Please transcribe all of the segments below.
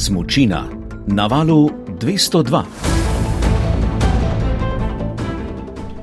Smočina na valu 202.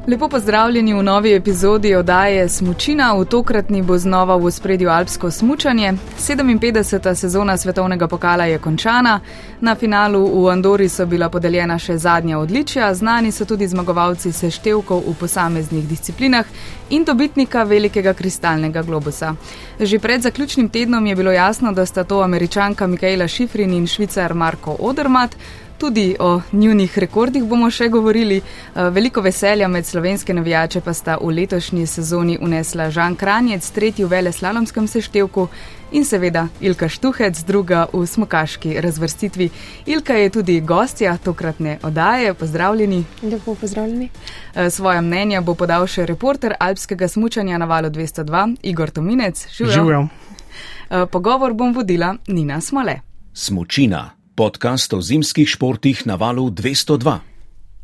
Lepo pozdravljeni v novi epizodi oddaje Smučina. V tokratni bo znova v spredju alpsko smučanje. 57. sezona svetovnega pokala je končana. Na finalu v Andori so bila podeljena še zadnja odličja, znani so tudi zmagovalci seštevkov v posameznih disciplinah in dobitnika velikega kristalnega globusa. Že pred zaključnim tednom je bilo jasno, da sta to američanka Mikaela Šifrin in švicar Marko Odermat. Tudi o njunih rekordih bomo še govorili. Eh, veliko veselja med slovenske navijače pa sta v letošnji sezoni unesla Žan Kranjec, tretji v vele slalomskem seštevku in seveda Ilka Štuhec, druga v smokaški razvrstitvi. Ilka je tudi gostja tokratne oddaje. Pozdravljeni. Lepo pozdravljeni. Eh, svoje mnenja bo podal še reporter alpskega smučanja na valu 202, Igor Tominec. Živijo. Eh, pogovor bom vodila Nina Smole. Smočina podcast o zimskih športih na valu 202.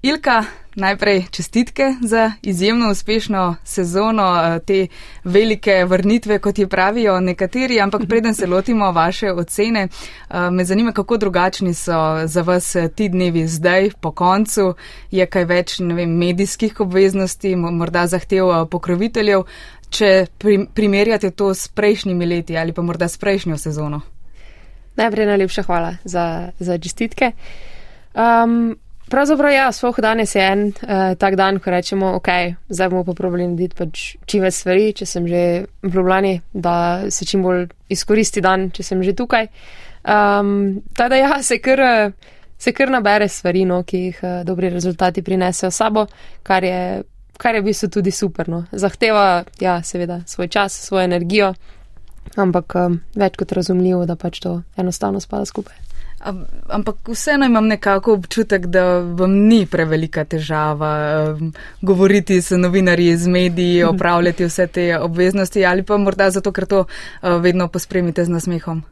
Ilka, najprej čestitke za izjemno uspešno sezono, eh, te velike vrnitve, kot je pravijo nekateri, ampak preden se lotimo vaše ocene, eh, me zanima, kako drugačni so za vas eh, ti dnevi zdaj, po koncu, je kaj več vem, medijskih obveznosti, morda zahtev pokroviteljev, če primerjate to s prejšnjimi leti ali pa morda s prejšnjo sezono. Najprej najlepša hvala za, za čestitke. Um, pravzaprav ja, spoh danes je en uh, tak dan, ko rečemo, ok, zdaj bomo pa probali narediti pač čim več stvari, če sem že v Ljubljani, da se čim bolj izkoristi dan, če sem že tukaj. Um, Tada ja, se kar, se kar nabere stvari, no, ki jih uh, dobri rezultati prinesejo sabo, kar je, kar je v bistvu tudi super. No. Zahteva, ja, seveda, svoj čas, svojo energijo. Ampak um, več kot razumljivo, da pač to enostavno spada skupaj. Ampak vseeno imam nekako občutek, da vam ni prevelika težava um, govoriti s novinarji iz mediji, opravljati vse te obveznosti ali pa morda zato, ker to uh, vedno pospremite z nasmehom.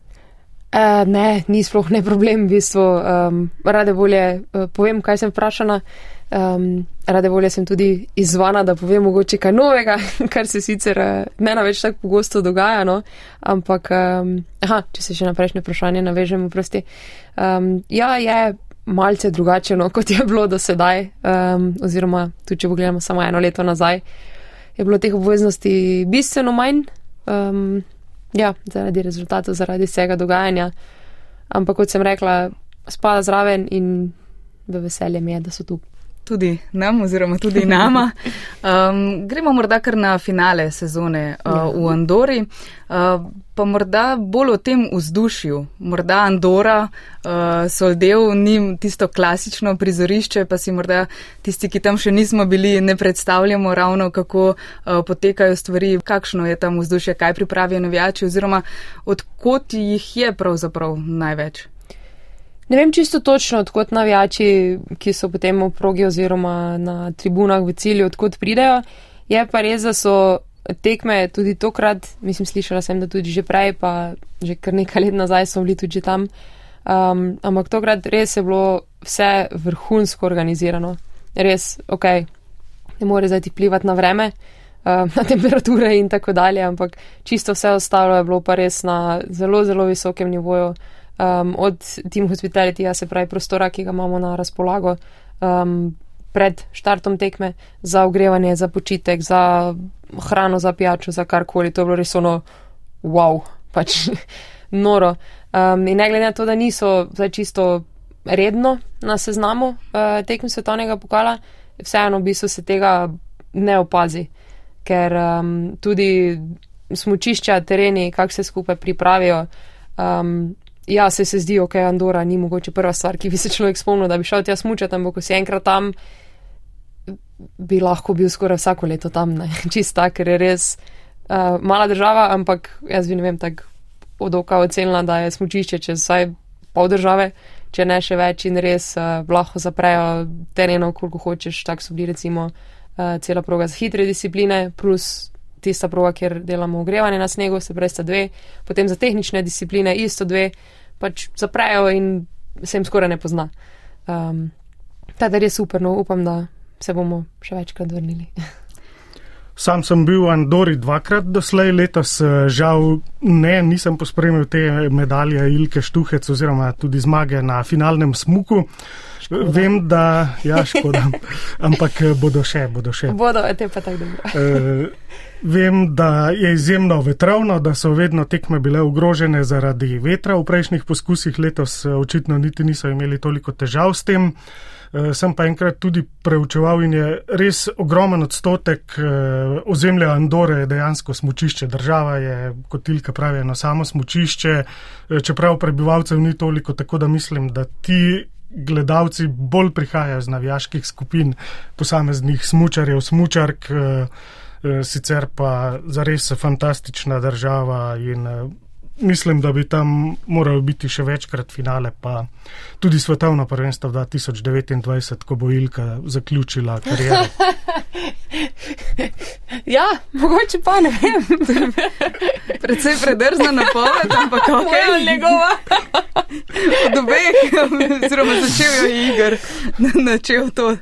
Uh, ne, ni sploh ne problem, v bistvu. Um, rade volje uh, povem, kaj sem vprašana. Um, rade volje sem tudi izvana, da povem mogoče kaj novega, kar se sicer uh, ne na več tako pogosto dogaja, no? ampak, um, aha, če se še na prejšnje vprašanje navežemo, prosti. Um, ja, je malce drugače, no, kot je bilo do sedaj, um, oziroma tudi če pogledamo samo eno leto nazaj, je bilo teh obveznosti bistveno manj, um, ja, zaradi rezultatov, zaradi vsega dogajanja. Ampak, kot sem rekla, spada zraven in v veselje mi je, da so tu tudi nam, oziroma tudi nama. Um, gremo morda kar na finale sezone uh, ja. v Andori, uh, pa morda bolj o tem vzdušju. Morda Andora, uh, Soldev, ni tisto klasično prizorišče, pa si morda tisti, ki tam še nismo bili, ne predstavljamo ravno, kako uh, potekajo stvari, kakšno je tam vzdušje, kaj pripravijo navijači, oziroma odkot jih je pravzaprav največ. Ne vem čisto točno, odkot navijači, ki so potem v progi oziroma na tribunah v cilju, odkot pridejo. Je pa res, da so tekme tudi tokrat, mislim, slišala sem, da tudi že prej, pa že kar nekaj let nazaj so bili tudi tam. Um, ampak tokrat res je bilo vse vrhunsko organizirano. Res, ok, ne more zdaj ti plivati na vreme, uh, na temperature in tako dalje, ampak čisto vse ostalo je bilo pa res na zelo, zelo visokem nivoju um, od Team Hospitality, se pravi prostora, ki ga imamo na razpolago um, pred štartom tekme, za ogrevanje, za počitek, za hrano, za pijačo, za karkoli. To je bilo res ono, wow, pač noro. Um, in ne glede na to, da niso zdaj čisto redno na seznamu uh, tekme svetovnega pokala, vseeno v bistvu se tega ne opazi, ker um, tudi smučišča, tereni, kako se skupaj pripravijo. Um, ja, se, se zdi, ok, Andora ni mogoče prva stvar, ki bi se človek spomnil, da bi šel tja smučati, ampak ko si enkrat tam, bi lahko bil skoraj vsako leto tam, ne, čista, ker je res uh, mala država, ampak jaz bi ne vem, tako od oka ocenila, da je smučišče čez vsaj pol države, če ne še več in res uh, lahko zaprejo tereno, koliko hočeš, tako so bili recimo uh, cela proga za hitre discipline, plus tista proga, kjer delamo ogrevanje na snegu, se pravi, sta dve, potem za tehnične discipline isto dve, pač zaprejo in se jim skoraj ne pozna. Um, Ta dar je super, no upam, da se bomo še večkrat vrnili. Sam sem bil v Andori dvakrat doslej, letos žal ne, nisem pospremil te medalje Ilke Štuhec oziroma tudi zmage na finalnem smuku. Škoda. Vem, da ja, škoda, ampak eh, bodo še, bodo še. Bodo, te pa tako dobro. Vem, da je izjemno vetrovno, da so vedno tekme bile ogrožene zaradi vetra v prejšnjih poskusih, letos eh, očitno niti niso imeli toliko težav s tem. Uh, sem pa enkrat tudi preučeval in je res ogromen odstotek uh, ozemlja Andore dejansko smučišče. Država je, kot Ilka pravi, eno samo smučišče, čeprav prebivalcev ni toliko, tako da mislim, da ti gledalci bolj prihajajo iz navijaških skupin, posameznih smočarjev, smočark, eh, eh, sicer pa zares fantastična država in eh, mislim, da bi tam moral biti še večkrat finale, pa tudi svetovno prvenstvo 2029, ko bo Ilka zaključila kariero. ja, mogoče pa ne vem. Predvsej predrzna napoved, ampak kako je njegova? Od obeh, oziroma začel je igr, načel to uh,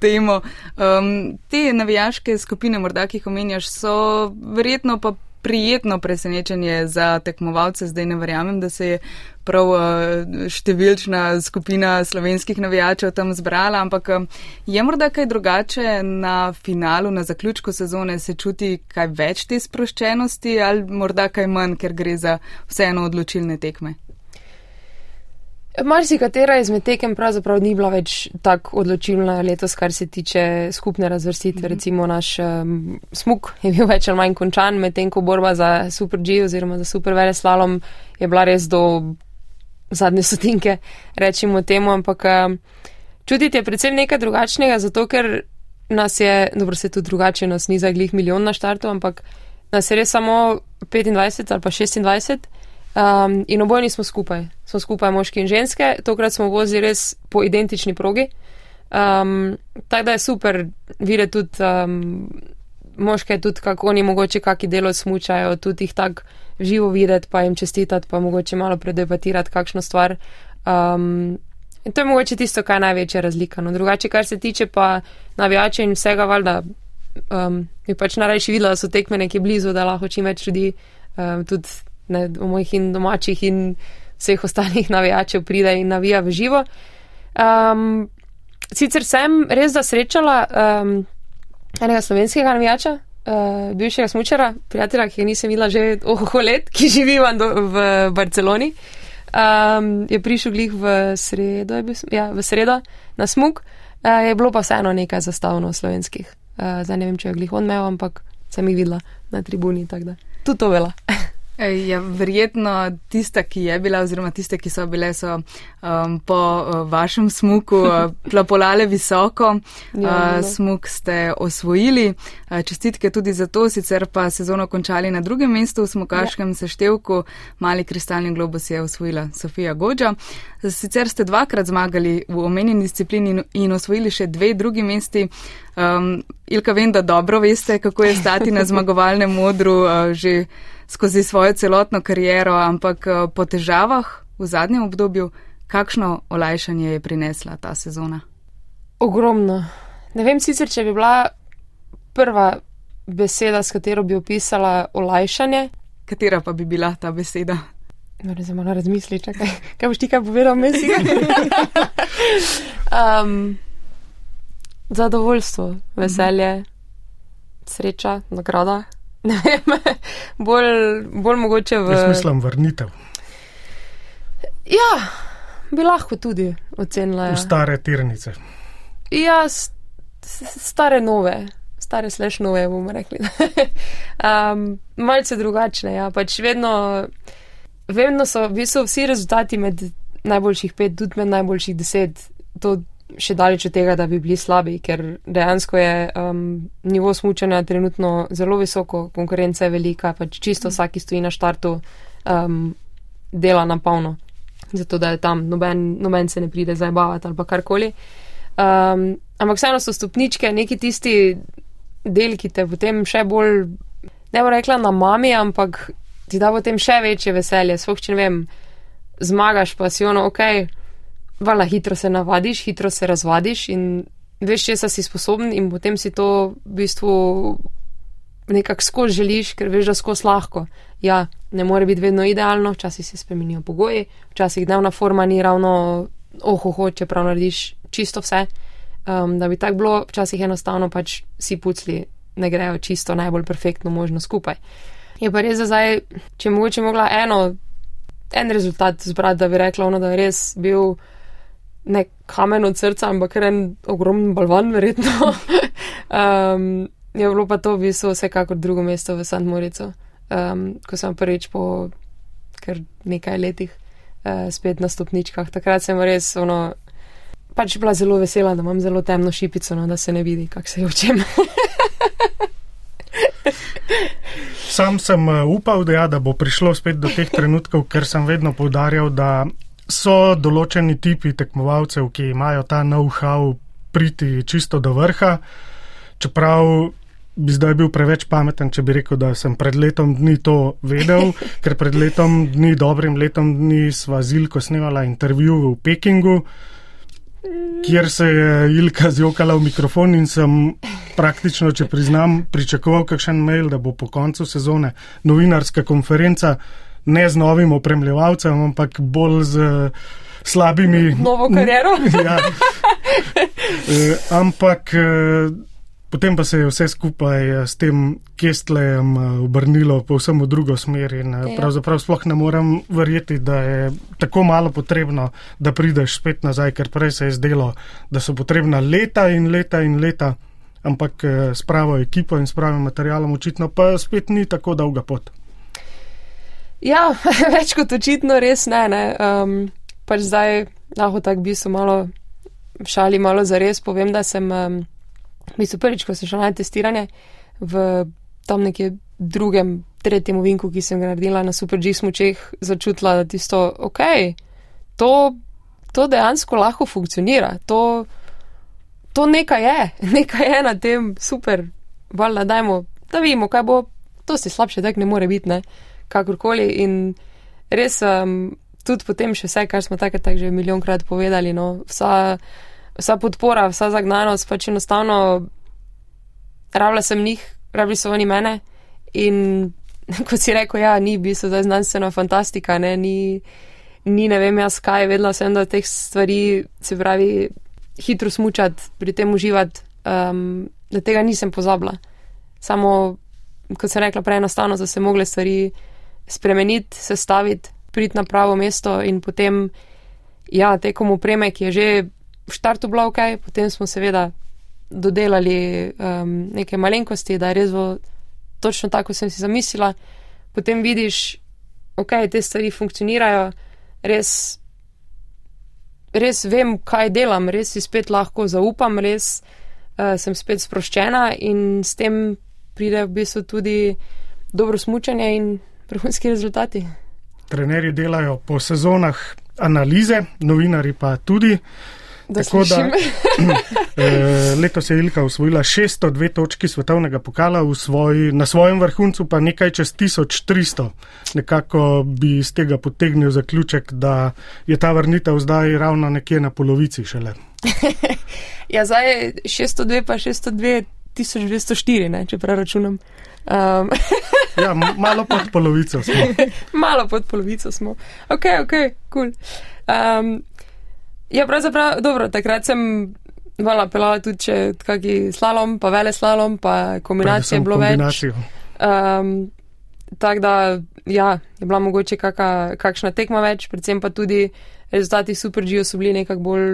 temo. Um, te navijaške skupine, morda, ki jih omenjaš, so verjetno pa prijetno presenečenje za tekmovalce. Zdaj ne verjamem, da se je prav uh, številčna skupina slovenskih navijačev tam zbrala, ampak um, je morda kaj drugače na finalu, na zaključku sezone, se čuti kaj več te sproščenosti ali morda kaj manj, ker gre za vseeno odločilne tekme. Marsikatera izmed tekem pravzaprav ni bila več tako odločilna letos, kar se tiče skupne razvrstitve. Mm -hmm. Recimo naš um, smuk je bil več ali manj končan, medtem ko borba za Super G oziroma za Super Vele slalom je bila res do zadnje sotinke, rečemo temu, ampak um, čutiti je predvsem nekaj drugačnega, zato ker nas je, dobro se tudi drugače, nas ni zaglih milijon na štartu, ampak nas je res samo 25 ali pa 26. Um, in obojni smo skupaj, smo skupaj moški in ženske, tokrat smo vozili res po identični progi. Um, tako da je super videti tudi um, moške, tudi kako oni mogoče kaki delo smučajo, tudi jih tako živo videti, pa jim čestitati, pa mogoče malo predebatirati kakšno stvar. Um, in to je mogoče tisto, kar je največja razlika. No, drugače, kar se tiče pa navijače in vsega, valjda, um, bi pač najrajši videla, da so tekme nekje blizu, da lahko čim več ljudi um, tudi ne, mojih in domačih in vseh ostalih navijačev pride in navija v živo. Um, sicer sem res da srečala um, enega slovenskega navijača, uh, bivšega smučara, prijatelja, ki ga nisem videla že oho let, ki živi v Barceloni. Um, je prišel glih v sredo, bil, ja, v sredo na smuk, uh, je bilo pa vseeno nekaj zastavno slovenskih. Uh, zdaj ne vem, če je glih on imel, ampak sem jih videla na tribuni, tako da tudi to vela. Ja, verjetno tista, ki je bila, oziroma tiste, ki so bile, so um, po uh, vašem smuku uh, plapolale visoko. Ja, uh, smuk ste osvojili. Uh, čestitke tudi za to, sicer pa sezono končali na drugem mestu v smukaškem ja. seštevku. Mali kristalni globus je osvojila Sofija Gođa. Sicer ste dvakrat zmagali v omenjeni disciplini in osvojili še dve drugi mesti. Um, Ilka, vem, da dobro veste, kako je stati na zmagovalnem modru. Uh, skozi svojo celotno kariero, ampak eh, po težavah v zadnjem obdobju, kakšno olajšanje je prinesla ta sezona? Ogromno. Ne vem sicer, če bi bila prva beseda, s katero bi opisala olajšanje. Katera pa bi bila ta beseda? No, ne znam razmisliti, čakaj. kaj boš ti kaj povedal, mesi? um, zadovoljstvo, veselje, sreča, nagrada. Ne vem, bolj, bolj mogoče v. Jaz mislim, vrnitev. Ja, bi lahko tudi ocenila. V stare tirnice. Ja, stare nove, stare sleš nove, bomo rekli. um, malce drugačne, ja, pač vedno, vedno so, so vsi rezultati med najboljših pet, tudi med najboljših deset. To še daleč od tega, da bi bili slabi, ker dejansko je um, nivo smučanja trenutno zelo visoko, konkurenca je velika, pač čisto mm. vsaki stoji na štartu um, dela na polno, zato da je tam noben, noben se ne pride zabavati ali karkoli. Um, ampak vseeno so stopničke neki tisti del, ki te potem še bolj, ne bo rekla na mami, ampak ti da potem še večje veselje, spoh če ne vem, zmagaš pa si ono, okej. Okay, Vala, hitro se navadiš, hitro se razvadiš in veš, če si sposoben, in potem si to v bistvu nekako skozi želiš, ker veš, da skozi lahko. Ja, ne more biti vedno idealno, včasih se spremenijo pogoji, včasih dnevna forma ni ravno ohoho, čeprav narediš čisto vse. Um, da bi tako bilo, včasih enostavno pač si pucli ne grejo čisto najbolj perfektno možno skupaj. Je pa res, da zdaj, če mogoče mogla eno, en rezultat zbrati, da bi rekla, ono, da je res bil nek kamen od srca, ampak en ogromen balvan, verjetno. um, je bilo pa to v bistvu vsekakor drugo mesto v St. Morico, um, ko sem prvič po kar nekaj letih uh, spet na stopničkah. Takrat sem res ono, pač bila zelo vesela, da imam zelo temno šipico, no, da se ne vidi, kak se je učem. Sam sem uh, upal, da, ja, da bo prišlo spet do teh trenutkov, ker sem vedno povdarjal, da so določeni tipi tekmovalcev, ki imajo ta know-how priti čisto do vrha. Čeprav bi zdaj bil preveč pameten, če bi rekel, da sem pred letom dni to vedel, ker pred letom dni, dobrim letom dni, sva z Ilko snimala intervju v Pekingu, kjer se je Ilka zjokala v mikrofon in sem praktično, če priznam, pričakoval kakšen mail, da bo po koncu sezone novinarska konferenca ne z novim opremljevalcem, ampak bolj z slabimi. Novo kariero. ja. e, ampak. E, Potem pa se je vse skupaj eh, s tem kestlejem eh, obrnilo povsem v drugo smer in eh, ja. pravzaprav sploh ne morem verjeti, da je tako malo potrebno, da prideš spet nazaj, ker prej se je zdelo, da so potrebna leta in leta in leta, ampak s pravo ekipo in s pravim materialom očitno pa spet ni tako dolga pot. Ja, več kot očitno res ne. ne. Um, pač zdaj lahko tako bi se malo šali, malo za res povem, da sem. Um, Mislim, prvič, ko sem šla na testiranje v tam nekje drugem, tretjem vinku, ki sem ga naredila na Super G smočeh, začutila, da tisto, ok, to, to dejansko lahko funkcionira, to, to nekaj je, nekaj je na tem super, valjda dajmo, da vidimo, kaj bo, to si slabše, tak ne more biti, ne, kakorkoli in res um, tudi potem še vse, kar smo takrat tak že milijonkrat povedali, no, vsa vsa podpora, vsa zagnanost, pač enostavno rabila sem njih, rabili so oni mene. In kot si rekel, ja, ni bil se zdaj znanstvena fantastika, ne, ni, ni ne vem jaz kaj, vedela sem, da teh stvari, se pravi, hitro smučati, pri tem uživati, um, da tega nisem pozabila. Samo, kot sem rekla, prej enostavno, da se mogle stvari spremeniti, sestaviti, priti na pravo mesto in potem, ja, tekom upreme, ki je že v štartu bilo ok, potem smo seveda dodelali um, neke malenkosti, da je res bilo točno tako, kot sem si zamislila. Potem vidiš, ok, te stvari funkcionirajo, res, res vem, kaj delam, res si spet lahko zaupam, res uh, sem spet sproščena in s tem pride v bistvu tudi dobro smučanje in vrhunski rezultati. Trenerji delajo po sezonah analize, novinari pa tudi. Da Tako da eh, letos je Ilka usvojila 602 točki svetovnega pokala, svoji, na svojem vrhuncu pa nekaj čez 1300. Nekako bi iz tega potegnil zaključek, da je ta vrnitev zdaj ravno nekje na polovici šele. ja, zdaj 602 pa 602 1204, ne, če prav računam. Um. ja, malo pod polovico smo. malo pod polovico smo. Ok, ok, kul. Cool. Um, Ja, pravzaprav, dobro, takrat sem vala pelala tudi če kaki slalom, pa vele slalom, pa kombinacije je bilo več. Um, Tako da, ja, je bila mogoče kaka, kakšna tekma več, predvsem pa tudi rezultati Super G so bili nekako bolj,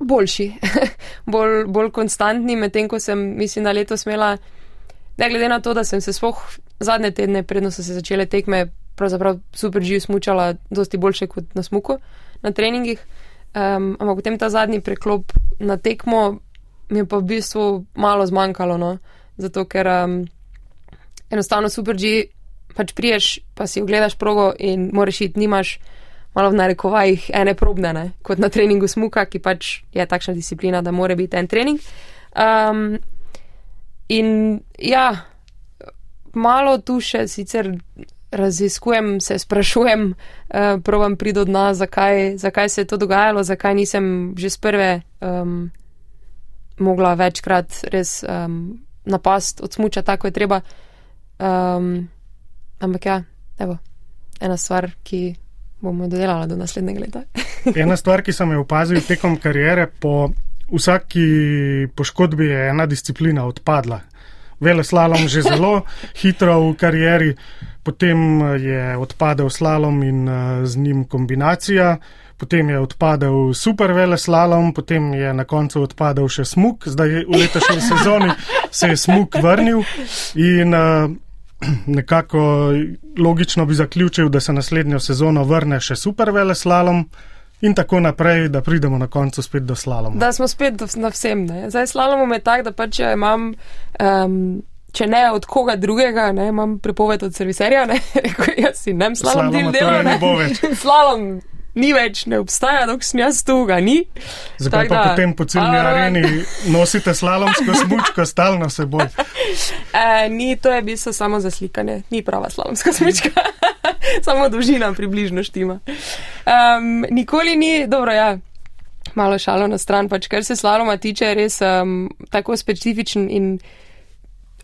boljši, bolj, bolj konstantni, medtem ko sem, mislim, da letos imela, ne glede na to, da sem se spoh zadnje tedne, predno so se začele tekme, pravzaprav Super G smučala dosti boljše kot na smuku na treningih. Um, ampak potem ta zadnji preklop na tekmo mi je pa v bistvu malo zmanjkalo, no? zato ker um, enostavno super G, pač priješ, pa si ogledaš progo in moraš iti, nimaš malo v narekovajih ene probne, ne? kot na treningu smuka, ki pač je takšna disciplina, da mora biti en trening. Um, in ja, malo tu še sicer raziskujem, se sprašujem, uh, provam priti do dna, zakaj, zakaj se je to dogajalo, zakaj nisem že z prve um, mogla večkrat res um, napast od smuča, tako je treba. Um, ampak ja, evo, ena stvar, ki bomo dodelala do naslednjega leta. ena stvar, ki sem jo opazil tekom karijere, po vsaki poškodbi je ena disciplina odpadla. Vele slalom že zelo hitro v karieri, potem je odpadel slalom in z njim kombinacija potem je odpadel super vele slalom, potem je na koncu odpadel še smuk, zdaj v letošnji sezoni se je smuk vrnil in uh, nekako logično bi zaključil, da se naslednjo sezono vrne še super vele slalom. In tako naprej, da pridemo na koncu spet do slaloma. Da smo spet do, na vsem. Ne? Zdaj slalom je tak, da pač imam, um, če ne od koga drugega, ne, imam prepoved od serviserja, ne, jaz si ne slalom, slalom del delo. slalom ni več, ne obstaja, dok sem jaz tu, ga ni. Zakaj pa da, potem po celni areni nosite slalomsko smučko stalno seboj? E, ni, to je bistvo samo za slikanje, ni prava slalomska smučka, samo dolžina približno štima. Um, nikoli ni, dobro, ja. Malo šalo na stran, pač kar se slaloma tiče, je res um, tako specifičen in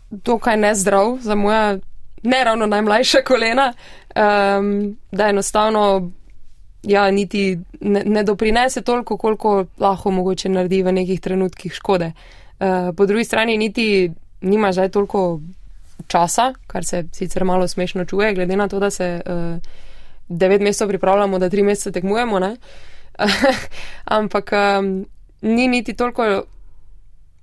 dokaj nezdrav za moja ne ravno najmlajša kolena, um, da enostavno ja, niti ne, ne doprinese toliko, koliko lahko mogoče naredi v nekih trenutkih škode. Uh, po drugi strani niti nima zdaj toliko časa, kar se sicer malo smešno čuje, glede na to, da se uh, devet mesecev pripravljamo, da tri mesece tekmujemo, ampak um, ni niti toliko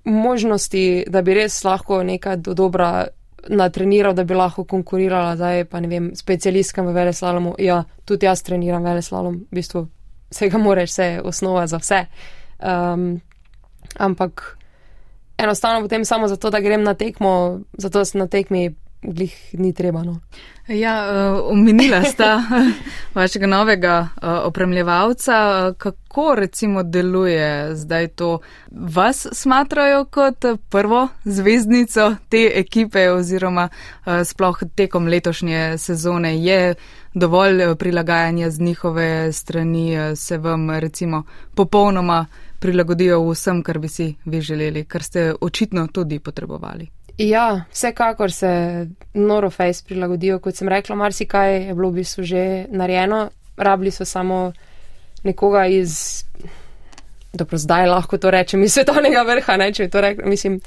možnosti, da bi res lahko nekaj do dobra natreniral, da bi lahko konkurirala, zdaj pa ne vem, specialistkam v veleslalomu. Ja, tudi jaz treniram veleslalom, v bistvu vsega moraš, vse je osnova za vse. Um, ampak enostavno potem samo zato, da grem na tekmo, zato sem na tekmi glih ni treba. No. Ja, uh, omenila sta vašega novega uh, opremljevalca. Kako recimo deluje zdaj to? Vas smatrajo kot prvo zvezdnico te ekipe oziroma uh, sploh tekom letošnje sezone je dovolj prilagajanja z njihove strani, se vam recimo popolnoma prilagodijo vsem, kar bi si vi želeli, kar ste očitno tudi potrebovali. Ja, vsekakor se Norofejs prilagodijo. Kot sem rekla, marsikaj je bilo v bistvu že narejeno, rabili so samo nekoga iz, dobro, zdaj lahko to rečem, iz svetovnega vrha, ne, če to rečem, mislim,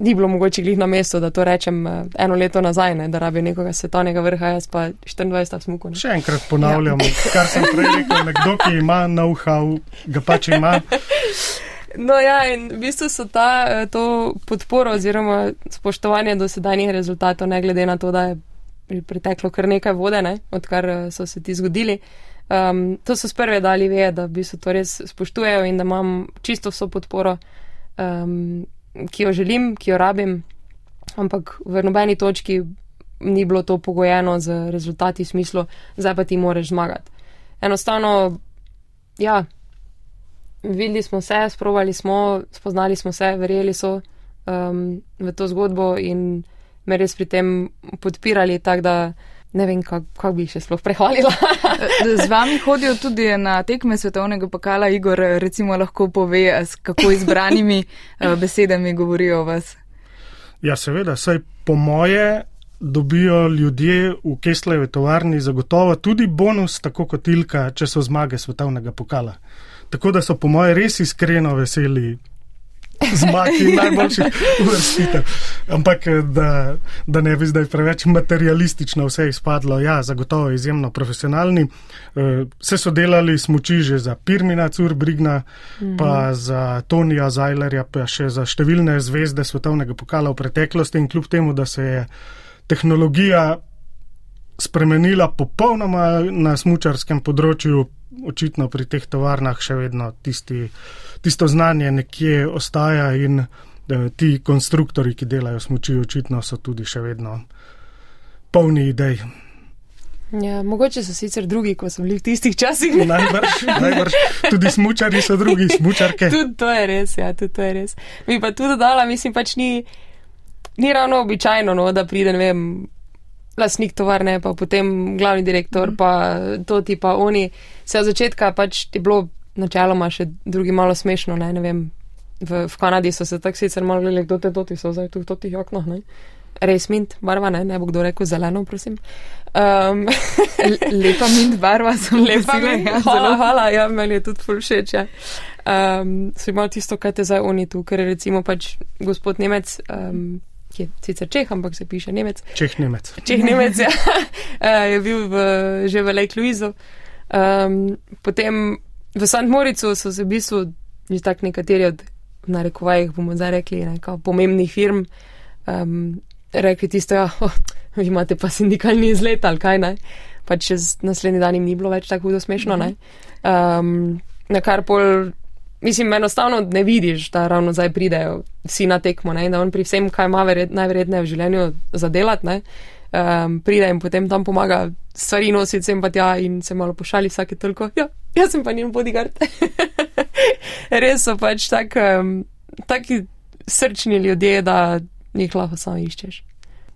ni bilo mogoče glih na mesto, da to rečem eh, eno leto nazaj, ne, da rabi nekoga svetovnega vrha, jaz pa 24 smuko. Ne. Še enkrat ponavljam, ja. kar sem prej rekel, nekdo, ki ima know-how, ga pač ima. No, ja, in v bistvu so ta eh, to podporo oziroma spoštovanje do sedajnih rezultatov, ne glede na to, da je preteklo kar nekaj vode, ne, odkar eh, so se ti zgodili. Um, to so sprve dali ve, da bi se to res spoštujejo in da imam čisto vso podporo, um, ki jo želim, ki jo rabim, ampak v nobeni točki ni bilo to pogojeno z rezultati v smislu, zdaj pa ti moraš zmagati. Enostavno, ja, videli smo se, sprovali smo, spoznali smo se, verjeli so um, v to zgodbo in me res pri tem podpirali, tako da ne vem, kako kak bi še sploh prehvalila. Z vami hodijo tudi na tekme svetovnega pokala, Igor, recimo lahko pove, s kako izbranimi uh, besedami govorijo o vas. Ja, seveda, saj po moje dobijo ljudje v Keslevi tovarni zagotovo tudi bonus, tako kot Ilka, če so zmage svetovnega pokala. Tako da so po mojem res iskreno veseli zmagi najboljših uvrstitev. Ampak da, da ne bi zdaj preveč materialistično vse izpadlo, ja, zagotovo izjemno profesionalni. Vse so delali smoči že za Pirmina Curbrigna, mhm. pa za Tonija Zajlerja, pa še za številne zvezde svetovnega pokala v preteklosti in kljub temu, da se je tehnologija spremenila popolnoma na smučarskem področju, očitno pri teh tovarnah še vedno tisti, tisto znanje nekje ostaja in da, ti konstruktori, ki delajo smoči, očitno so tudi še vedno polni idej. Ja, mogoče so sicer drugi, ko so bili v tistih časih. najbrž, najbrž. Tudi smočari so drugi, smočarke. tudi to je res, ja, tudi to je res. Mi pa tudi dodala, mislim pač ni, ni ravno običajno, no, da pride, ne vem, lasnik tovarne, pa potem glavni direktor, mm. pa to ti pa oni. Vse od začetka pač ti bilo načeloma še drugi malo smešno, ne, ne vem. V, v Kanadi so se tako sicer malo gledali, kdo te doti so zdaj tu v totih oknah, ne. res mint barva, ne, ne bo kdo rekel zeleno, prosim. Um, lepa mint barva, sem lepa. Mint, ja, hvala, hvala, ja, meni je tudi ful všeč. Ja. Um, so imeli tisto, kaj te zdaj oni tu, ker je recimo pač gospod Nemec. Um, ki je sicer Čeh, ampak se piše Nemec. Čeh Nemec. Čeh Nemec, ja. je bil v, že v Lake Louisu. Um, potem v St. Moricu so se v bistvu, že tak nekateri od, narekovajih bomo zdaj rekli, nekaj pomembnih firm, um, rekli tisto, ja, oh, vi imate pa sindikalni izlet ali kaj ne. Pa čez naslednji dan jim ni bilo več tako hudo smešno, ne. Um, na kar pol mislim, enostavno ne vidiš, da ravno zdaj pridejo vsi na tekmo, ne? da on pri vsem, kaj ima verjet, najverjetneje v življenju zadelati, um, pride in potem tam pomaga stvari nositi sem pa tja in se malo pošali vsake toliko. Ja, jaz sem pa njen bodyguard. Res so pač tak, um, taki srčni ljudje, da jih lahko samo iščeš.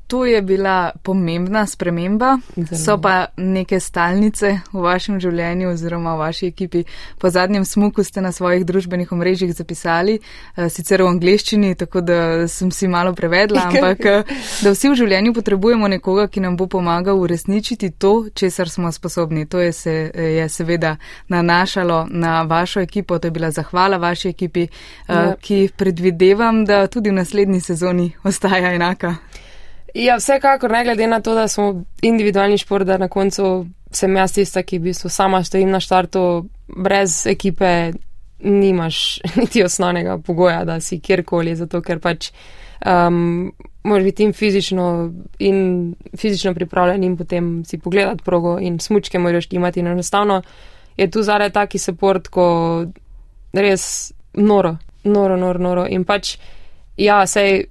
To je bila pomembna sprememba. Zelo. So pa neke stalnice v vašem življenju oziroma v vaši ekipi. Po zadnjem smuku ste na svojih družbenih omrežjih zapisali, eh, sicer v angleščini, tako da sem si malo prevedla, ampak eh, da vsi v življenju potrebujemo nekoga, ki nam bo pomagal uresničiti to, česar smo sposobni. To je, se, je seveda nanašalo na vašo ekipo, to je bila zahvala vaši ekipi, eh, ja. ki predvidevam, da tudi v naslednji sezoni ostaja enaka. Ja, vsekakor, ne glede na to, da smo individualni šport, da na koncu sem jaz tista, ki v bistvu sama stojim na štartu, brez ekipe nimaš niti osnovnega pogoja, da si kjerkoli, zato ker pač um, moraš biti in fizično, in fizično pripravljen in potem si pogledati progo in smučke moraš imati in enostavno je tu zaradi taki support, ko res noro, noro, noro, noro in pač ja, sej,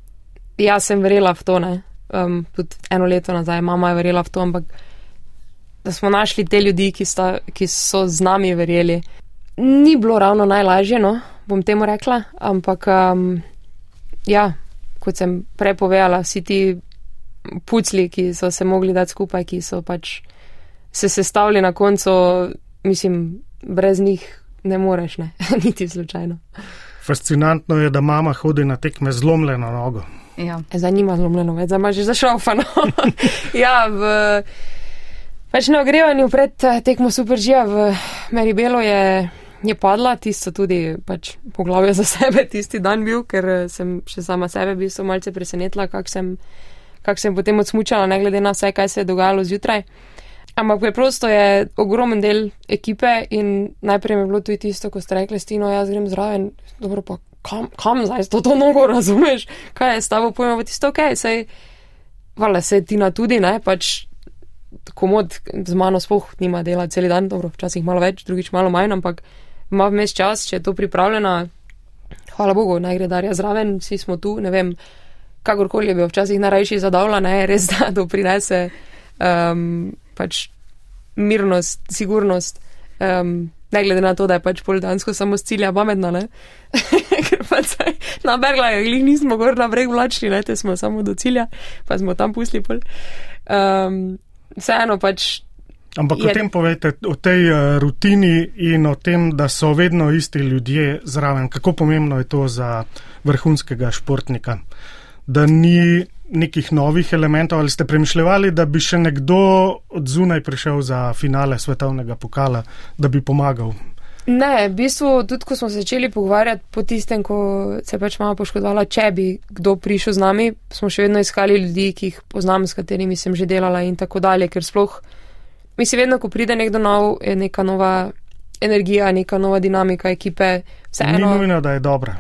jaz sem verjela v to, ne um, tudi eno leto nazaj, mama je verjela v to, ampak da smo našli te ljudi, ki, sta, ki so z nami verjeli. Ni bilo ravno najlažje, no, bom temu rekla, ampak um, ja, kot sem prepovedala, vsi ti pucli, ki so se mogli dati skupaj, ki so pač se sestavili na koncu, mislim, brez njih ne moreš, ne, niti slučajno. Fascinantno je, da mama hodi na tekme zlomljeno nogo. Ja. Zanima zlomljeno več, zdaj imaš že zašaufano. ja, v, pač na ogrevanju pred eh, tekmo Superžija v Meribelu je, je padla, tisto tudi pač poglavje za sebe tisti dan bil, ker eh, sem še sama sebe bil so malce presenetila, kak sem, kak sem potem odsmučala, ne glede na vse, kaj se je dogajalo zjutraj. Ampak preprosto je ogromen del ekipe in najprej mi je bilo tudi tisto, ko ste rekli, stino, jaz grem zraven, dobro pa kam, kam zdaj to, to nogo razumeš, kaj je s tabo pojmo, tisto ok, sej, vala se Tina tudi, ne, pač komod z mano spoh nima dela cel dan, dobro, včasih malo več, drugič malo manj, ampak ima vmes čas, če je to pripravljena, hvala Bogu, naj gre darja zraven, vsi smo tu, ne vem, kakorkoli je bil včasih najrajši zadavla, ne, res da to prinese um, pač mirnost, sigurnost. Um, ne glede na to, da je pač poldansko samo s cilja pametna, ne? ker pač na berglah jih nismo gor na breg vlačni, ne, te smo samo do cilja, pa smo tam pusli pol. Um, vseeno pač. Ampak je... o tem povejte, o tej uh, rutini in o tem, da so vedno isti ljudje zraven, kako pomembno je to za vrhunskega športnika, da ni nekih novih elementov ali ste premišljali, da bi še nekdo od zunaj prišel za finale svetovnega pokala, da bi pomagal? Ne, v bistvu tudi, ko smo se začeli pogovarjati po tistem, ko se pač mama poškodovala, če bi kdo prišel z nami, smo še vedno iskali ljudi, ki jih poznam, s katerimi sem že delala in tako dalje, ker sploh, mislim, vedno, ko pride nekdo nov, je neka nova energija, neka nova dinamika ekipe. Vseeno, ni nujno, da je dobra.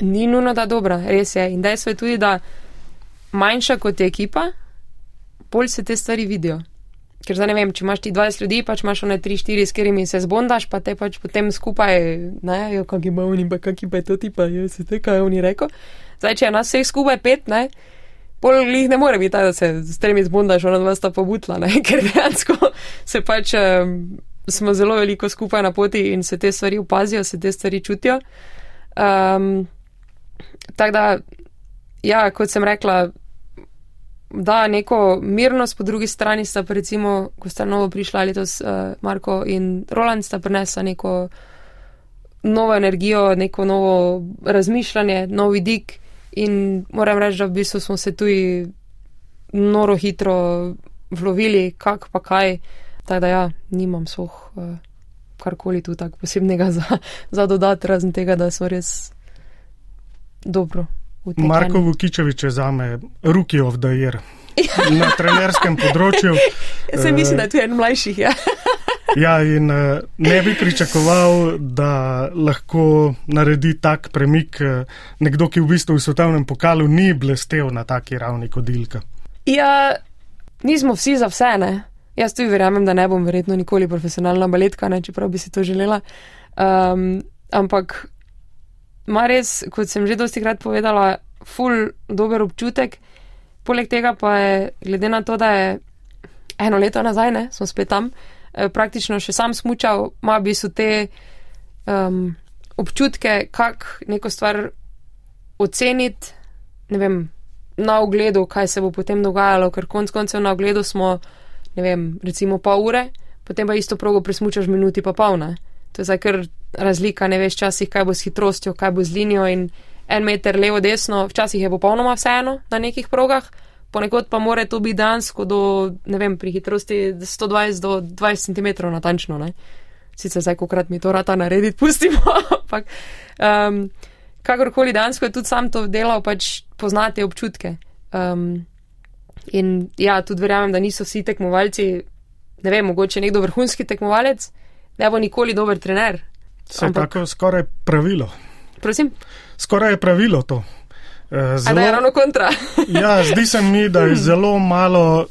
Ni nujno, da je dobra, res je. In dejstvo je tudi, da manjša kot je ekipa, bolj se te stvari vidijo. Ker zdaj ne vem, če imaš ti 20 ljudi, pač imaš one 3-4, s katerimi se zbondaš, pa te pač potem skupaj, ne, jo, kak ima oni, pa kak je to tipa, jo, si te, kaj oni reko. Zdaj, če je nas vseh skupaj pet, ne, pol jih ne more biti, da se s tremi zbondaš, ona dva sta pobutla, ne, ker dejansko se pač um, smo zelo veliko skupaj na poti in se te stvari opazijo, se te stvari čutijo. Um, Tako da ja, kot sem rekla, da neko mirnost, po drugi strani sta pa recimo, ko sta novo prišla letos uh, Marko in Roland, sta prinesla neko novo energijo, neko novo razmišljanje, nov vidik in moram reči, da v bistvu smo se tudi noro hitro vlovili, kak pa kaj. Tako da ja, nimam soh uh, karkoli tu tako posebnega za, za dodati, razen tega, da so res dobro. Marko Vukičevič je zame rookie of the year na trenerskem področju. Jaz se mislim, da je tu en mlajših. Ja. Ja, in eh, ne bi pričakoval, da lahko naredi tak premik eh, nekdo, ki v bistvu v svetovnem pokalu ni blestev na taki ravni kot Ilka. ja, nismo vsi za vse, ne. Jaz tudi verjamem, da ne bom verjetno nikoli profesionalna baletka, ne, čeprav bi si to želela. Um, ampak ima res, kot sem že dosti krat povedala, ful dober občutek. Poleg tega pa je, glede na to, da je eno leto nazaj, ne, smo spet tam, eh, praktično še sam smučal, ima v bistvu te um, občutke, kak neko stvar oceniti, ne vem, na ogledu, kaj se bo potem dogajalo, ker konc koncev na ogledu smo, ne vem, recimo pol ure, potem pa isto progo presmučaš minuti pa polne. To je zdaj kar razlika, ne veš časih, kaj bo s hitrostjo, kaj bo z linijo in en meter levo, desno, včasih je popolnoma vseeno na nekih progah, ponekod pa more to biti dansko do, ne vem, pri hitrosti 120 do 20 cm natančno, ne. Sicer zdaj, kokrat mi to rata narediti, pustimo, ampak um, kakorkoli dansko je tudi sam to delal, pač poznate občutke. Um, in ja, tudi verjamem, da niso vsi tekmovalci, ne vem, mogoče nekdo vrhunski tekmovalec, ne bo nikoli dober trener. Se je tako skoraj pravilo. Prosim, Skoraj je pravilo to. Eh, a da je ravno kontra. Ja, zdi se mi, da je zelo malo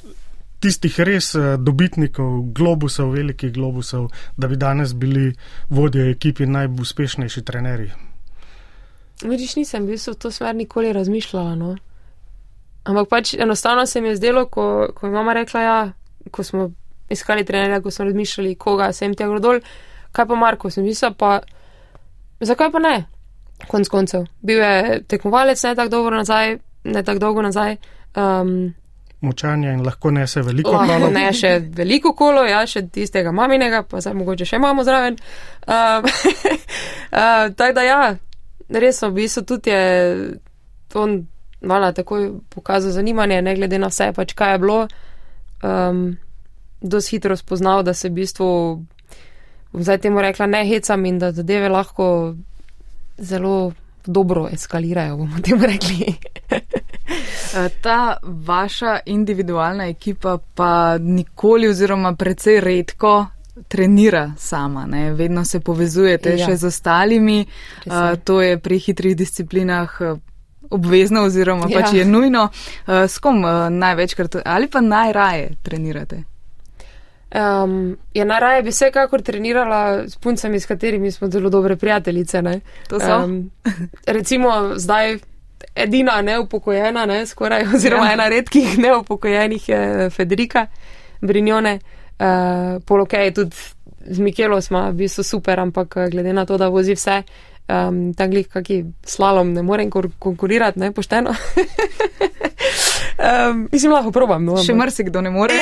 tistih res eh, dobitnikov, globusov, velikih globusov, da bi danes bili vodje ekipi najuspešnejši trenerji. Vidiš, nisem bil v to smer nikoli razmišljala. No. Ampak pač enostavno se mi je zdelo, ko, ko je mama rekla, ja, ko smo iskali trenerja, ko smo razmišljali, koga sem tja dol, kaj pa Marko, sem mislila pa, zakaj pa ne? Konc koncev. Bil je tekmovalec ne tako dolgo nazaj, ne tako dolgo nazaj. Um, Močanje in lahko nese veliko lahko kolo. ne še veliko kolo, ja, še tistega maminega, pa zdaj mogoče še imamo zraven. Um, uh, tako da ja, res v bistvu tudi je on vala takoj pokazal zanimanje, ne glede na vse, pač kaj je bilo. Um, dosti hitro spoznal, da se v bistvu, bom zdaj temu rekla, ne hecam in da zadeve lahko zelo dobro eskalirajo, bomo temu rekli. Eh, Ta vaša individualna ekipa pa nikoli oziroma precej redko trenira sama, ne? vedno se povezujete Ja. še z ostalimi. Uh, to je pri hitrih disciplinah eh, obvezno oziroma Ja. pač je nujno. Uh, s kom uh, največkrat ali pa najraje trenirate? Um, ja, najraje bi vsekakor trenirala s puncami, s katerimi smo zelo dobre prijateljice. Ne? To so? Um, recimo zdaj edina neupokojena, ne, skoraj, oziroma Ja. ena redkih neupokojenih je Federika Brinjone. Uh, Polokej tudi z Mikelo smo v bistvu super, ampak eh, glede na to, da vozi vse, um, tak glih kaki slalom ne morem konkurirati, ne, pošteno. um, mislim, lahko probam. No, Še ampak- marsikdo ne more.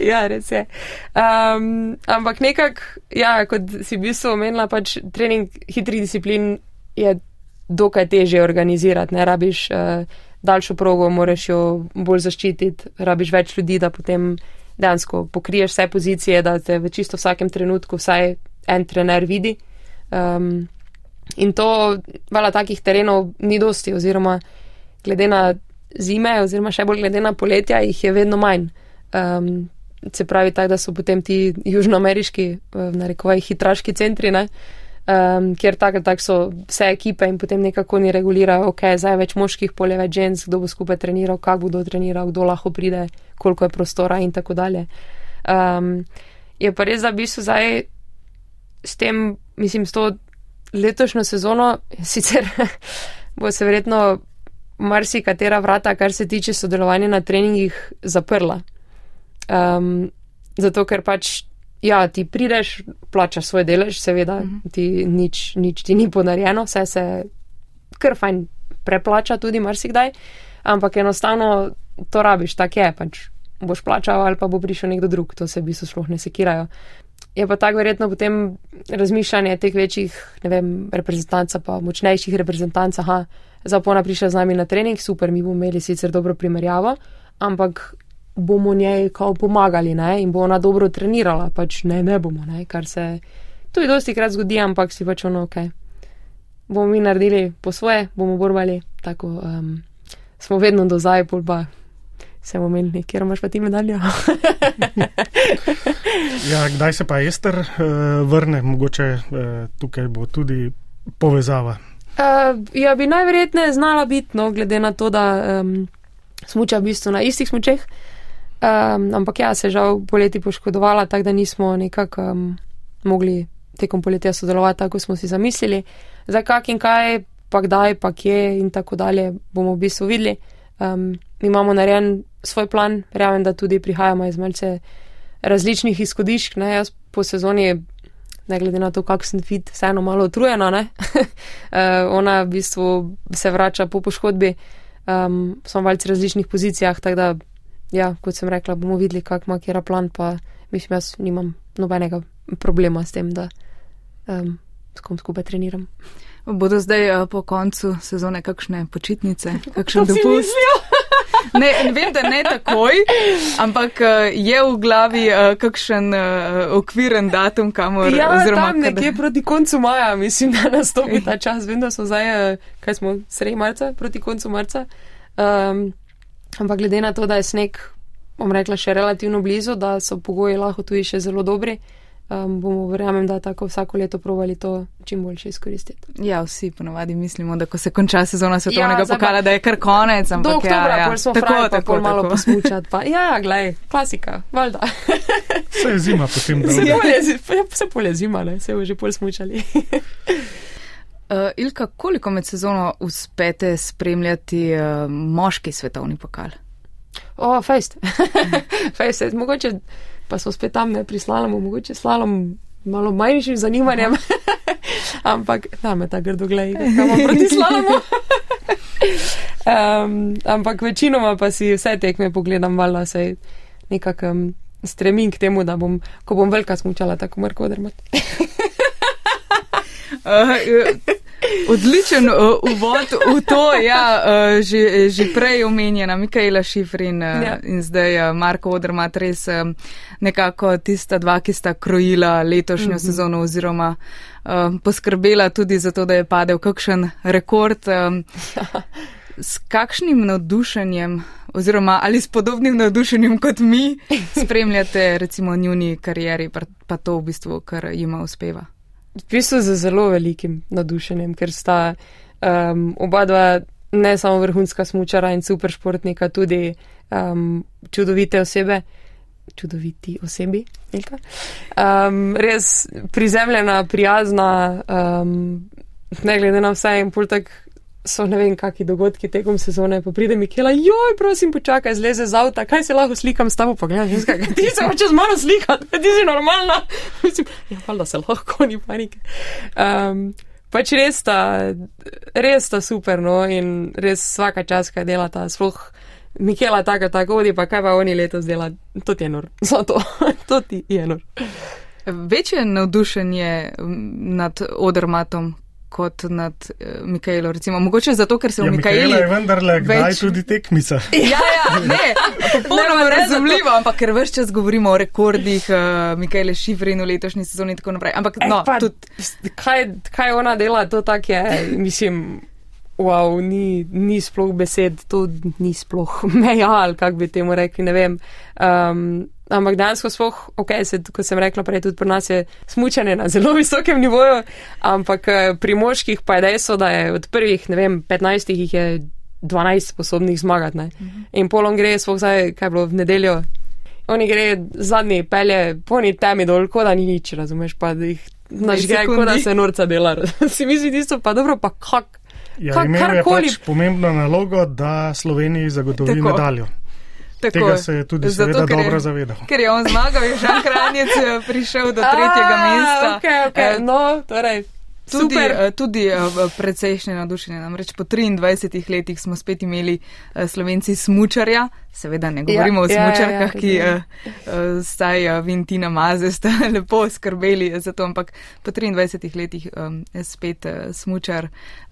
ja, res je. Um, ampak nekako, ja, kot si v bistvu omenila, pač trening hitrih disciplin je dokaj težje organizirati. Ne rabiš uh, daljšo progo, moraš jo bolj zaščititi, rabiš več ljudi, da potem dejansko pokriješ vse pozicije, da te v čisto vsakem trenutku vsaj en trener vidi. Um, in to, vala takih terenov ni dosti, oziroma glede na zime, oziroma še bolj glede na poletja, jih je vedno manj. Um, se pravi, tako da so potem ti južnoameriški, eh, v narekovaj, hitraški centri, ne, um, kjer tako tak so vse ekipe in potem nekako ni regulirajo, ok, zdaj več moških, polje več žensk, kdo bo skupaj treniral, kako bodo treniral, kdo lahko pride, koliko je prostora in tako dalje. Um, je pa res, da v bistvu zdaj s tem, mislim, s to letošnjo sezono, sicer bo se verjetno marsikatera vrata, kar se tiče sodelovanja na treningih, zaprla. Um, zato, ker pač, ja, ti prideš, plačaš svoj delež, seveda, uh -huh. ti nič, nič ti ni ponarjeno, vse se kar fajn preplača tudi marsikdaj, ampak enostavno to rabiš, tak je, pač boš plačal ali pa bo prišel nekdo drug, to se v bistvu sploh ne sekirajo. Je pa tako verjetno potem razmišljanje teh večjih, ne vem, reprezentanca pa močnejših reprezentanc, aha, Zapona prišla z nami na trening, super, mi bomo imeli sicer dobro primerjavo, ampak bomo njej kao pomagali ne? in bo ona dobro trenirala, pač ne, ne bomo, ne? kar se tudi dosti krat zgodi, ampak si pač ono, ok, bomo mi naredili po svoje, bomo borbali, tako um, smo vedno do zdaj, pa se bomo menili, kjer imaš pa ti medaljo. ja, kdaj se pa Ester uh, vrne, mogoče uh, tukaj bo tudi povezava. Uh, ja, bi najverjetneje znala biti, no, glede na to, da um, smuča v bistvu na istih smučeh. Um, ampak ja, se žal poleti poškodovala, tako da nismo nekako um, mogli tekom poletja sodelovati, tako smo si zamislili. Za kak in kaj, pa kdaj, pa kje in tako dalje bomo v bistvu videli. Um, imamo narejen svoj plan, verjamem, da tudi prihajamo iz malce različnih izhodišč. Jaz po sezoni, ne glede na to, kak sem fit, vseeno malo utrujena. uh, ona v bistvu se vrača po poškodbi, um, smo malce v različnih pozicijah, tako da ja, kot sem rekla, bomo videli, kak ima kera plan, pa mislim, jaz nimam nobenega problema s tem, da um, s kom skupaj treniram. Bodo zdaj uh, po koncu sezone kakšne počitnice, kakšen dopust? Ne, vem, da ne takoj, ampak uh, je v glavi uh, kakšen uh, okviren datum, kamor ja, oziroma tam nekje kada... proti koncu maja, mislim, da nastopi ta čas. Vem, da smo zdaj, uh, kaj smo, sredi marca, proti koncu marca. Um, Ampak glede na to, da je sneg, bom rekla, še relativno blizu, da so pogoji lahko tudi še zelo dobri, um, bomo verjamem, da tako vsako leto provali to čim boljše izkoristiti. Ja, vsi ponovadi mislimo, da ko se konča sezona svetovnega ja, pokala, da je kar konec. Ampak do oktobra, ja, ja. smo tako, fraj, tako, tako malo posmučati. Pa, ja, glej, klasika, valjda. Vse je zima potem, da se polje, vse polje zima, ne, se bo že pol smučali. Uh, Ilka, koliko med sezono uspete spremljati uh, moški svetovni pokal? O, oh, fejst. fejst, mogoče pa so spet tam ne prislali, mogoče slalom malo manjšim zanimanjem. ampak, da me ta grdo gleda, kako proti slalomu. um, ampak večinoma pa si vse tekme pogledam, valjda se nekako um, stremim k temu, da bom, ko bom velika smučala, tako mrko odrmat. uh, Odličen uh, uvod v to, ja, uh, že, že prej omenjena Mikaela Šifrin uh, ja. in zdaj uh, Marko Odrmat, res um, nekako tista dva, ki sta krojila letošnjo mm -hmm. sezono oziroma uh, poskrbela tudi za to, da je padel kakšen rekord. Um, s kakšnim navdušenjem oziroma ali s podobnim navdušenjem kot mi spremljate recimo njuni karieri, pa, pa to v bistvu, kar jima uspeva? V bistvu z zelo velikim nadušenjem, ker sta um, oba dva ne samo vrhunska smučara in super športnika, tudi um, čudovite osebe. Čudoviti osebi, um, res prizemljena, prijazna, um, ne glede na vse, in pol tak so ne vem, kakšni dogodki tekom sezone, pa pride Mikela, joj, prosim, počakaj, zleze z avta, kaj se lahko slikam s tabo, pogledaj, ženska, ti se hočeš z mano slikati, ti si normalna. Mislim, ja, valjda se lahko, ni panike. Um, pač res sta, res sta super, no, in res vsaka čas, kaj dela ta, sploh Mikela tako, tako vodi, pa kaj pa oni letos dela, to ti je nor, zato, to ti je nor. Večje navdušenje nad odrmatom, kot nad uh, Mikaelo. Recimo. Mogoče zato, ker se v ja, Mikaelu. Je vendarle, več... kdaj tudi tekmica. ja, ja, ne, popolnoma razumljivo, ampak ker več čas govorimo o rekordih uh, Mikaele Šifrin v letošnji sezoni in tako naprej. Ampak, e, no, pa, tudi... kaj, kaj ona dela, to tak je, mislim. Wow, ni, ni sploh besed, to ni sploh meja, ali kako bi temu rekli, ne vem. Um, ampak dejansko spoh, ok, se, kot sem rekla prej, tudi pri nas je smučanje na zelo visokem nivoju, ampak eh, pri moških pa je dejstvo, da je od prvih, ne vem, 15 jih je 12 sposobnih zmagati. Ne? Mhm. In polom gre, spoh zdaj, kaj je bilo v nedeljo, oni gre zadnji pelje, poni temi dol, kot da ni nič, razumeš, pa da jih nažge, kot da se norca dela. si misli tisto, pa dobro, pa kak. Ja, Kar, karkoli. Pač pomembno nalogo, da Sloveniji zagotovi Tako. medaljo. Tako, Tega se je tudi zato, dobro je, zavedal. Ker je on zmagal, je Žan Kranjec eh, prišel do tretjega mesta. Okay, okay. No, torej. Tudi, eh, tudi eh, precejšnje nadušenje. Namreč po 23 letih smo spet imeli Slovenci smučarja, Seveda ne govorimo ja, o smočarkah, ja, ja, ki uh, staj uh, Vintina Maze sta lepo skrbeli za to, ampak po 23 letih um, je spet uh, smočar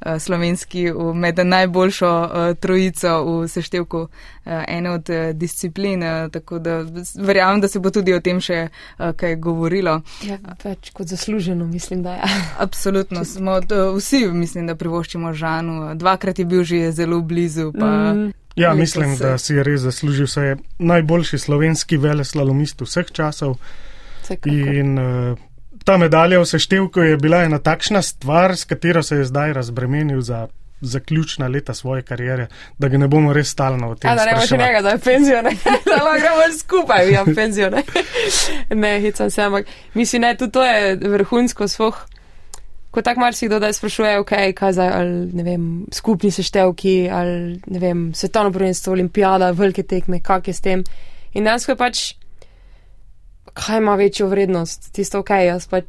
uh, slovenski med najboljšo uh, trojico v seštevku uh, ene od uh, disciplin, uh, tako da verjamem, da se bo tudi o tem še uh, kaj govorilo. Ja, več kot zasluženo, mislim, da. Ja. Absolutno, smo uh, vsi, mislim, da privoščimo Žanu. Dvakrat je bil že zelo blizu. Pa, mm. Ja, mislim, da si je res zaslužil, da je najboljši slovenski veleslalomist vseh časov. In uh, ta medalja v seštevku je bila ena takšna stvar, s katero se je zdaj razbremenil za zaključna leta svoje kariere, da ga ne bomo res stalno v tem. Ja, da ne boš njega, da je penzion, da lahko gremo skupaj, ja, penzion. ne, hecam se, ampak mislim, ne, tudi to je vrhunsko svoh ko tako marsikdo da sprašuje, ok, kaj zdaj, ali ne vem, skupni seštevki, ali ne vem, svetovno prvenstvo, olimpijada, velike tekme, kak je s tem. In dejansko je pač, kaj ima večjo vrednost, tisto ok, jaz pa,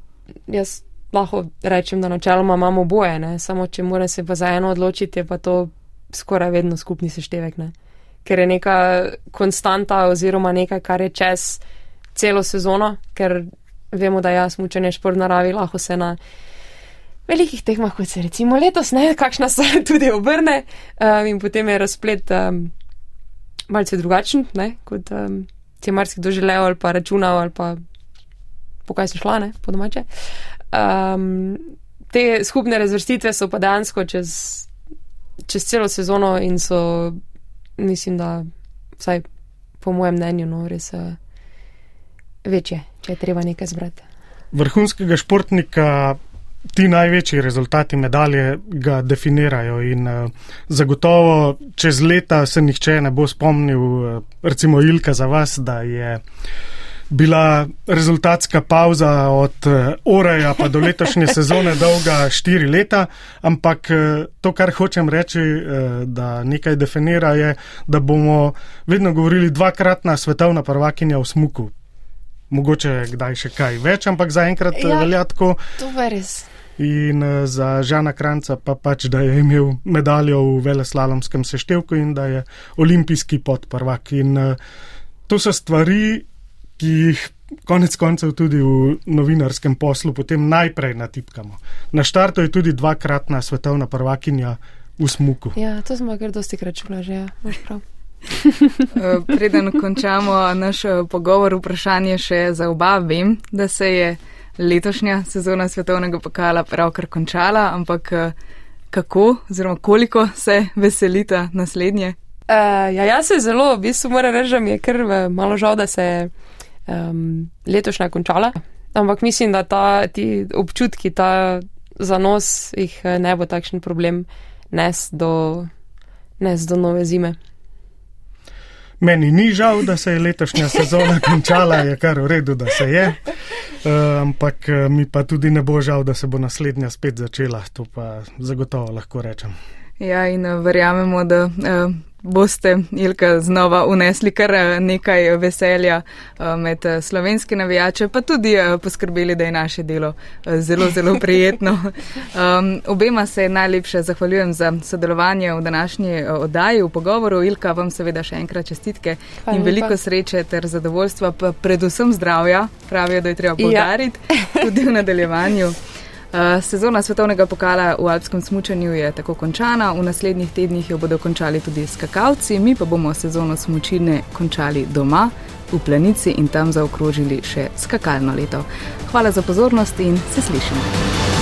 jaz lahko rečem, da načeloma imamo boje, ne, samo če moram se pa za eno odločiti, je pa to skoraj vedno skupni seštevek, ne. Ker je neka konstanta oziroma nekaj, kar je čez celo sezono, ker vemo, da jaz mučenje šport naravi lahko se na velikih tekmah, kot se recimo letos, ne, kakšna se tudi obrne um, in potem je razplet um, malce drugačen, ne, kot um, si je marsikdo želel ali pa računal ali pa pokaj so šla, ne, po domače. Um, te skupne razvrstitve so pa dejansko čez, čez celo sezono in so, mislim, da vsaj po mojem mnenju, no, res uh, večje, če je treba nekaj zbrati. Vrhunskega športnika ti največji rezultati medalje ga definirajo in uh, zagotovo čez leta se nihče ne bo spomnil, uh, recimo Ilka za vas, da je bila rezultatska pauza od uh, Oreja pa do letošnje sezone dolga štiri leta, ampak uh, to, kar hočem reči, uh, da nekaj definira, je, da bomo vedno govorili dvakratna svetovna prvakinja v smuku. Mogoče kdaj še kaj več, ampak zaenkrat ja, velja tako. To je res in uh, za Žana Kranca pa pač, da je imel medaljo v veleslalomskem seštevku in da je olimpijski podprvak. In uh, to so stvari, ki jih konec koncev tudi v novinarskem poslu potem najprej natipkamo. Na štartu je tudi dvakratna svetovna prvakinja v smuku. Ja, to smo kar dosti krat čuli, že, ja, imaš prav. Eh, preden končamo naš pogovor, vprašanje še za oba. Vem, da se je letošnja sezona svetovnega pokala pravkar končala, ampak eh, kako oziroma koliko se veselite naslednje? Uh, ja, jaz se zelo, v bistvu moram reči, da mi je kar eh, malo žal, da se je um, letošnja končala. Ampak mislim, da ta, ti občutki, ta zanos jih ne bo takšen problem nes do, nes do nove zime. Meni ni žal, da se je letošnja sezona končala, je kar v redu, da se je. Uh, ampak eh, mi pa tudi ne bo žal, da se bo naslednja spet začela, to pa zagotovo lahko rečem. Ja, in eh, verjamemo, da boste, Ilka, znova unesli kar eh, nekaj veselja eh, med eh, slovenske navijače, pa tudi poskrbeli, da je naše delo zelo, zelo prijetno. Um, obema se najlepše zahvaljujem za sodelovanje v današnji oddaji, v pogovoru. Ilka, vam seveda še enkrat čestitke Hvala in veliko pa. sreče ter zadovoljstva, pa predvsem zdravja, pravijo, da je treba podariti ja. tudi v nadaljevanju. Eh, sezona svetovnega pokala v alpskem smučanju je tako končana, v naslednjih tednih jo bodo končali tudi skakalci, mi pa bomo sezono smučine končali doma, v planici in tam zaokrožili še skakalno leto. Hvala za pozornost in se slišimo.